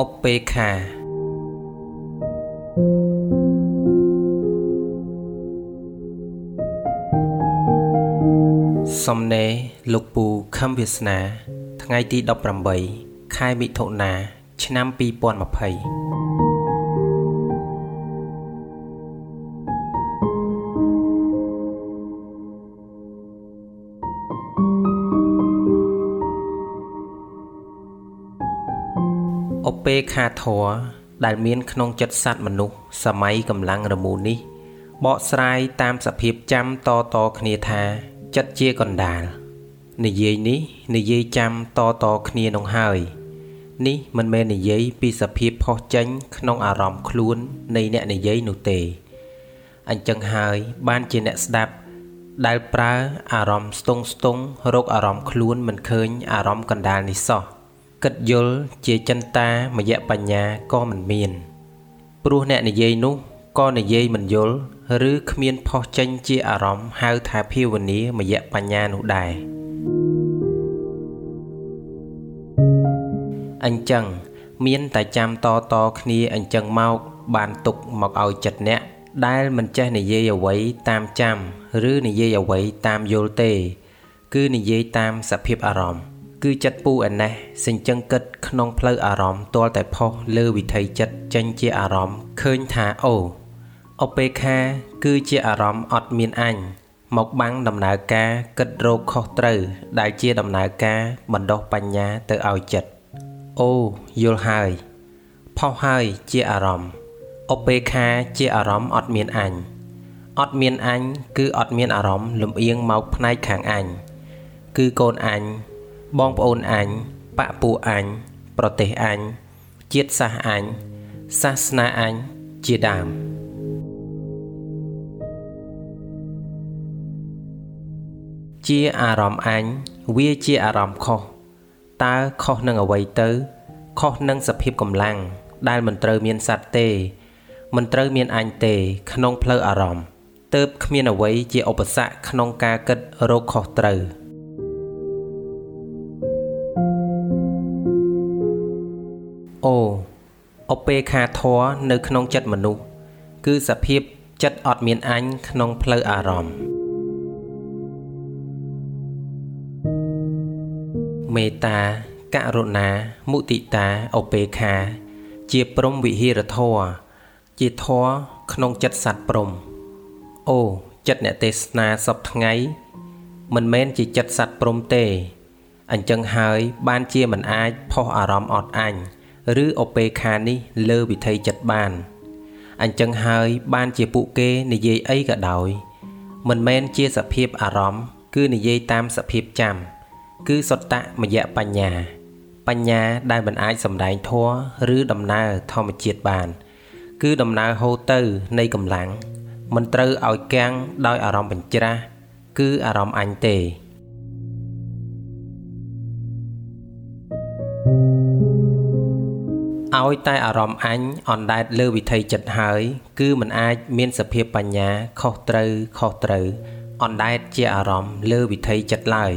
អុបពេខាសំណេរលោកពូខំវាសនា ថ្ងៃទី18ខែមិថុនា ឆ្នាំ2020 ឧបេខាធរដែលមានក្នុងចិត្តសត្វមនុស្សសម័យកម្លាំងរមូរនេះបកស្រាយតាមសភាពចាំតតគ្នាថាចិត្តជាកណ្ដាលនិយាយនេះនិយាយចាំតតគ្នានោះហើយនេះមិនមែននិយាយពីសភាពផុសចេញក្នុងអារម្មណ៍ខ្លួននៃអ្នកនិយាយនោះទេអញ្ចឹងហើយបានជាអ្នកស្ដាប់ដែលប្រើអារម្មណ៍ស្ទង់ស្ទង់រកអារម្មណ៍ខ្លួនមិនឃើញអារម្មណ៍កណ្ដាលនេះសោះ គិតយល់ជាចិន្តាមយៈបញ្ញាក៏មិនមាន ព្រោះអ្នកនិយាយនោះក៏និយាយមិនយល់ឬគ្មានផុសចេញជាអារម្មណ៍ហៅថាភាវនាមយៈបញ្ញានោះដែរអញ្ចឹងមានតែចាំតតគ្នាអញ្ចឹងមកបានទុកមកឲ្យចិត្តអ្នកដែលមិនចេះនិយាយអ្វីតាមចាំ ឬនិយាយអ្វីតាមយល់ទេ គឺនិយាយតាមសភាពអារម្មណ៍ គឺចិត្តពូឯណេះសេចក្ដីគិតក្នុងផ្លូវអារម្មណ៍ទាល់តែផុសលើវិថីចិត្តចេញជាអារម្មណ៍ឃើញថាអូអពេខាគឺជាអារម្មណ៍អត់មានអញមកបាំងដំណើរការគិតរោគខុសត្រូវដែលជាដំណើរការបណ្ដោះបញ្ញាទៅឲ្យចិត្តអូយល់ហើយផុសហើយជាអារម្មណ៍អពេខាជាអារម្មណ៍អត់មានអញអត់មានអញគឺអត់មានអារម្មណ៍លំអៀងមកផ្នែកខាងអញគឺកូនអញ បងប្អូនអញប៉ពូអញប្រទេសអញជាតិសាសន៍អញសាសនាអញជាដើមជាអារម្មណ៍អញវាជាអារម្មណ៍ខុសតើខុសនឹងអ្វីទៅ ខុសនឹងសភាពកម្លាំងដែលមិនត្រូវមានសត្វទេ មិនត្រូវមានអញទេ ក្នុងផ្លូវអារម្មណ៍ទៅបគ្មានអ្វីជាឧបសគ្គក្នុងការគិតរកខុសត្រូវ អូអពេខាធរនៅក្នុងចិត្តមនុស្សគឺសភាពចិត្តអត់មានអញក្នុងផ្លូវអារម្មណ៍មេត្តាករុណាមុទិតាអពេខា ជាព្រំវិហារធរជាធរក្នុងចិត្តសត្វព្រំ អូចិត្តអ្នកទេសនាសពថ្ងៃ មិនមែនជាចិត្តសត្វព្រំទេអញ្ចឹងហើយបានជាមិនអាចផុសអារម្មណ៍អត់អញ ឬអពេខានេះលើវិថីចិត្តបានអញ្ចឹងហើយបានជាពួកគេនិយាយអីក៏ដោយមិនមែនជាសភាពអារម្មណ៍គឺនិយាយតាមសភាពចាំ គឺសតមយៈបញ្ញា បញ្ញាដែលមិនអាចសម្ដែងធัวឬដំណើរធម្មជាតិបាន គឺដំណើរហូរទៅនៃកម្លាំងមិនត្រូវឲ្យកាំងដោយអារម្មណ៍បញ្ច្រាស់គឺអារម្មណ៍អញទេ ឲ្យតែអារម្មណ៍អញអណ្ដែតលើវិថីចិត្តហើយ គឺมันអាចមានសភាពបញ្ញាខុសត្រូវខុសត្រូវអណ្ដែតជាអារម្មណ៍លើវិថីចិត្តឡើយ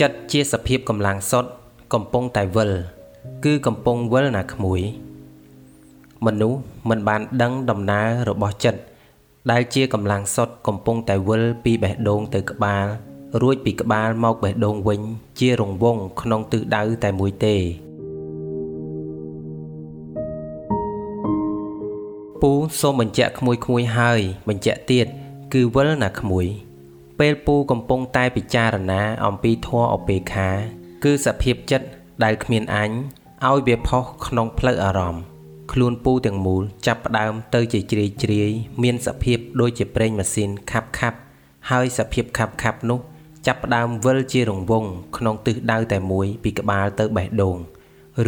ចិត្តជាសភាពកម្លាំងសុទ្ធកំពុងតែវិលគឺកំពុងវិលណាក្មួយ មនុស្សមិនបានដឹងដំណើររបស់ចិត្តដែលជាកម្លាំងសុទ្ធកំពុងតែវិលពីបេះដូងទៅក្បាល រួចពីក្បាលមកបេះដូងវិញ ជារង្វង់ក្នុងទិសដៅតែមួយទេពូសូមបញ្ជាក់ក្មួយក្មួយហើយ បញ្ជាក់ទៀតគឺវិលណាក្មួយ ពេលពូកំពុងតែពិចារណាអំពីធម៌អបេខា គឺសភាពចិត្តដែលគ្មានអញឲ្យវាផុសក្នុងផ្លូវអារម្មណ៍ខ្លួនពូទាំងមូលចាប់ផ្ដើមទៅជាជ្រាយជ្រាយមានសភាពដូចជាប្រេងម៉ាស៊ីនខាប់ខាប់ហើយសភាពខាប់ខាប់នោះ ចាប់ផ្ដើមវិលជារង្វង់ក្នុងទិសដៅតែមួយពីក្បាលទៅបេះដូង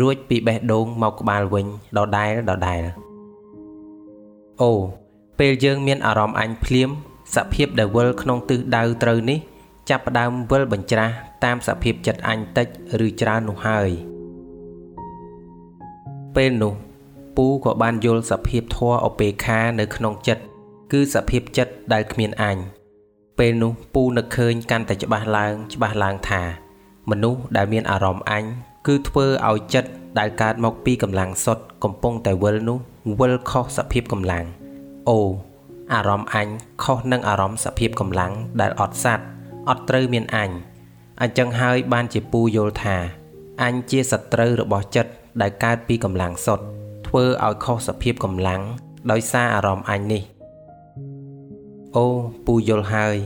រួចពីបេះដូងមកក្បាលវិញដដែលដដែលអូពេលយើងមានអារម្មណ៍អញភ្លាមសភាពដែលវិលក្នុងទិសដៅត្រូវនេះ ចាប់ផ្ដើមវិលបញ្ច្រាស់តាមសភាពចិត្តអញតិចឬច្រើននោះហើយពេលនោះពូក៏បានយល់សភាពធម៌អពេខានៅក្នុងចិត្តគឺសភាពចិត្តដែលគ្មានអញ ពេលនោះពូនឹកឃើញកាន់តែច្បាស់ឡើងច្បាស់ឡើងថា មនុស្សដែលមានអារម្មណ៍អញគឺធ្វើឲ្យចិត្តដែលកើតមកពីកម្លាំងសុទ្ធកំពុងតែវិលនោះវិលខុសសភាពកម្លាំងអូអារម្មណ៍អញខុសនឹងអារម្មណ៍សភាពកម្លាំងដែលអត់សัตว์អត់ត្រូវមានអញអញ្ចឹងហើយបានជាពូយល់ថាអញជាសត្រូវរបស់ចិត្តដែលកើតពីកម្លាំងសុទ្ធធ្វើឲ្យខុសសភាពកម្លាំងដោយសារអារម្មណ៍អញនេះ អូពូយល់ហើយ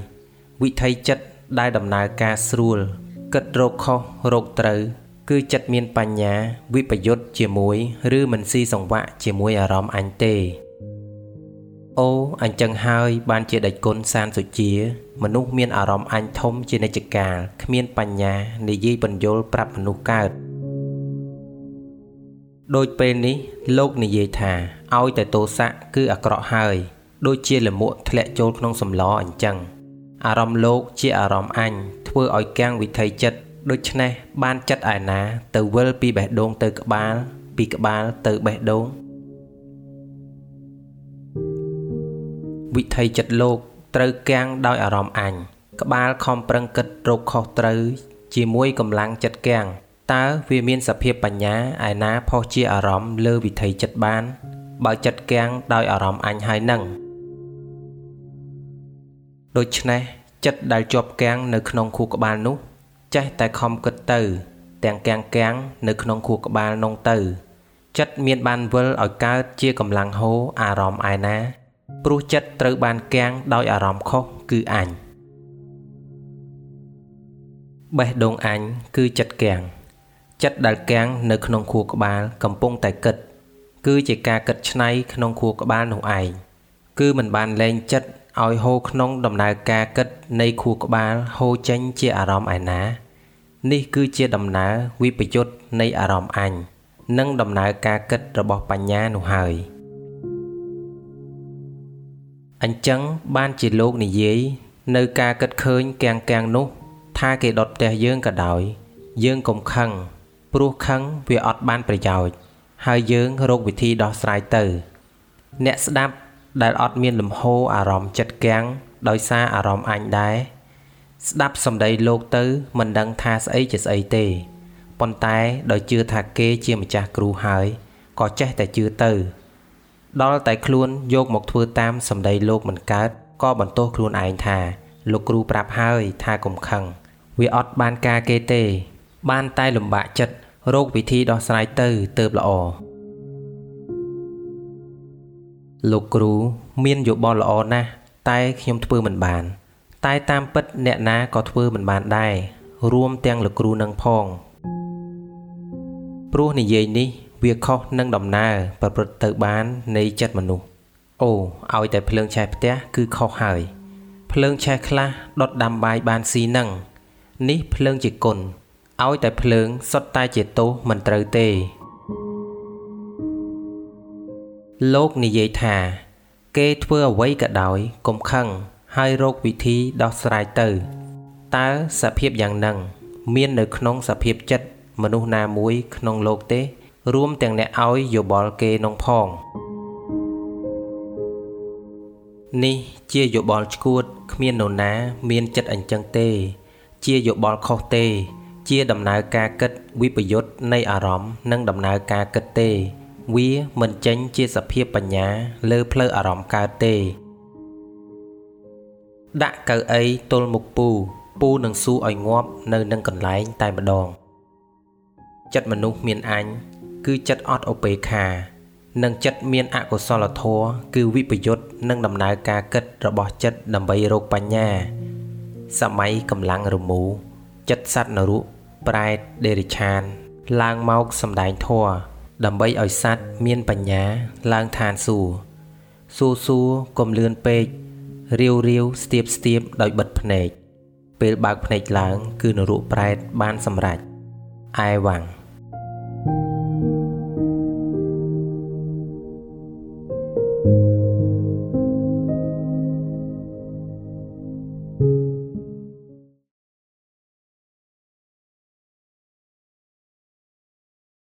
វិថីចិត្តដែលដំណើរការស្រួលគិតរកខុសរកត្រូវគឺចិត្តមានបញ្ញាវិបយុទ្ធជាមួយឬមិនស៊ីសង្វាក់ជាមួយអារម្មណ៍អញទេអូអញ្ចឹងហើយបានជាដេចគុណសានសុជា មនុស្សមានអារម្មណ៍អញធំជានិច្ចកាលគ្មានបញ្ញានិយាយបញ្យលប្រាប់មនុស្សកើតដូចពេលនេះលោកនិយាយថាឲ្យតែទោសៈគឺអាក្រក់ហើយ ដូចជាលមួកធ្លាក់ចូលក្នុងសម្លអញ្ចឹងអារម្មណ៍លោកជាអារម្មណ៍អញធ្វើឲ្យកាំងវិថីចិត្តដូច្នេះបានចិត្តឯណា ទៅវិលពីបេះដូងទៅក្បាល ពីក្បាលទៅបេះដូងវិថីចិត្តលោកត្រូវកាំងដោយអារម្មណ៍អញក្បាលខំប្រឹងគិតរកខុសត្រូវជាមួយកម្លាំងចិត្តកាំងតើវាមានសភាពបញ្ញាឯណាផុសជាអារម្មណ៍លើវិថីចិត្តបាន បើចិត្តកាំងដោយអារម្មណ៍អញហើយនឹង ដូច្នេះចិត្តដែលជាប់កាំងនៅក្នុងខួរក្បាលនោះចេះតែខំគិតទៅ ទាំងកាំងកាំងនៅក្នុងខួរក្បាលនោះទៅ ចិត្តមានបានវិលឲ្យកើតជាកម្លាំងហូរអារម្មណ៍ឯណាព្រោះចិត្តត្រូវបានកាំងដោយអារម្មណ៍ខុសគឺអញបេះដូងអញគឺចិត្តកាំងចិត្តដែលកាំងនៅក្នុងខួរក្បាលកំពុងតែគិត គឺជាការគិតឆ្នៃក្នុងខួរក្បាលនោះឯងគឺមិនបានលែងចិត្ត ឲ្យហូរក្នុងដំណើរការគិតនៃខួរក្បាលហូរចេញជាអារម្មណ៍ឯណា នេះគឺជាដំណើរវិបយុទ្ធនៃអារម្មណ៍អញនិងដំណើរការគិតរបស់បញ្ញានោះហើយអញ្ចឹងបានជាលោកនិយាយនៅការគិតឃើញកាំងកាំងនោះ ថាគេដុតផ្ទះយើងក៏ដោយ យើងកុំខឹងព្រោះខឹងវាអត់បានប្រយោជន៍ហើយយើងរកវិធីដោះស្រាយទៅ អ្នកស្ដាប់ ដែលអត់មានលំហអារម្មណ៍ចិត្តកាំងដោយសារអារម្មណ៍អញដែរស្ដាប់សម្ដីលោកទៅមិនដឹងថាស្អីជាស្អីទេប៉ុន្តែដោយជឿថាគេជាម្ចាស់គ្រូហើយក៏ចេះតែជឿទៅ ដល់តែខ្លួនយកមកធ្វើតាមសម្ដីលោកមិនកើតក៏បន្ទោសខ្លួនឯងថា លោកគ្រូប្រាប់ហើយថាកុំខឹងវាអត់បានការគេទេ បានតែលំបាកចិត្តរោគវិធីដោះស្រាយទៅទៅល្អ លោកគ្រូមានយោបល់ល្អណាស់តែខ្ញុំធ្វើមិនបាន តែតាមពិតអ្នកណាក៏ធ្វើមិនបានដែររួមទាំងលោកគ្រូនឹងផងព្រោះនិយាយនេះវាខុសនឹងដំណើរប្រព្រឹត្តទៅបាននៃចិត្តមនុស្សអូឲ្យតែភ្លើងឆេះផ្ទះគឺខុសហើយភ្លើងឆេះខ្លះដុតដាំបាយបានស៊ីនឹងនេះភ្លើងជាគុណឲ្យតែភ្លើងសុទ្ធតែជាទោសមិនត្រូវទេ លោកនិយាយថា គេធ្វើអ្វីក៏ដោយកុំខឹងហើយរកវិធីដោះស្រាយទៅតើសភាពយ៉ាងនឹងមាននៅក្នុងសភាពចិត្តមនុស្សណាមួយក្នុងលោកទេ រួមទាំងអ្នកឲ្យយោបល់គេនងផងនេះជាយោបល់ឈួតគ្មាននរណា មានចិត្តអញ្ចឹងទេ ជាយោបល់ខុសទេ ជាដំណើរការគិតវិបយុទ្ធនៃអារម្មណ៍និងដំណើរការគិតទេ វាមិនចេញជាសភាពបញ្ញាលើផ្លូវអារម្មណ៍កើតទេ ដាក់កៅអីទល់មុខពូពូនឹងសួរឲ្យងាប់នៅនឹងកន្លែងតែម្ដង ចិត្តមនុស្សមានអញគឺចិត្តអត់ឧបេក្ខា និងចិត្តមានអកុសលធម៌គឺវិបយុទ្ធនិងដំណើរការគិតរបស់ចិត្តដើម្បីរកបញ្ញា សម័យកម្លាំងរមូចិត្តសត្វនរុប្រែតដេរិឆាន ឡើងមកសំដែងធម៌ ដើម្បីឲ្យសត្វមានបញ្ញាឡើងឋានសួគ៌សួរសួរកុំលឿនពេករាវរាវស្ទាបស្ទាបដោយបិទភ្នែកពេលបើកភ្នែកឡើង គឺនរកប្រែតបានសម្រេចឯវ៉ាំង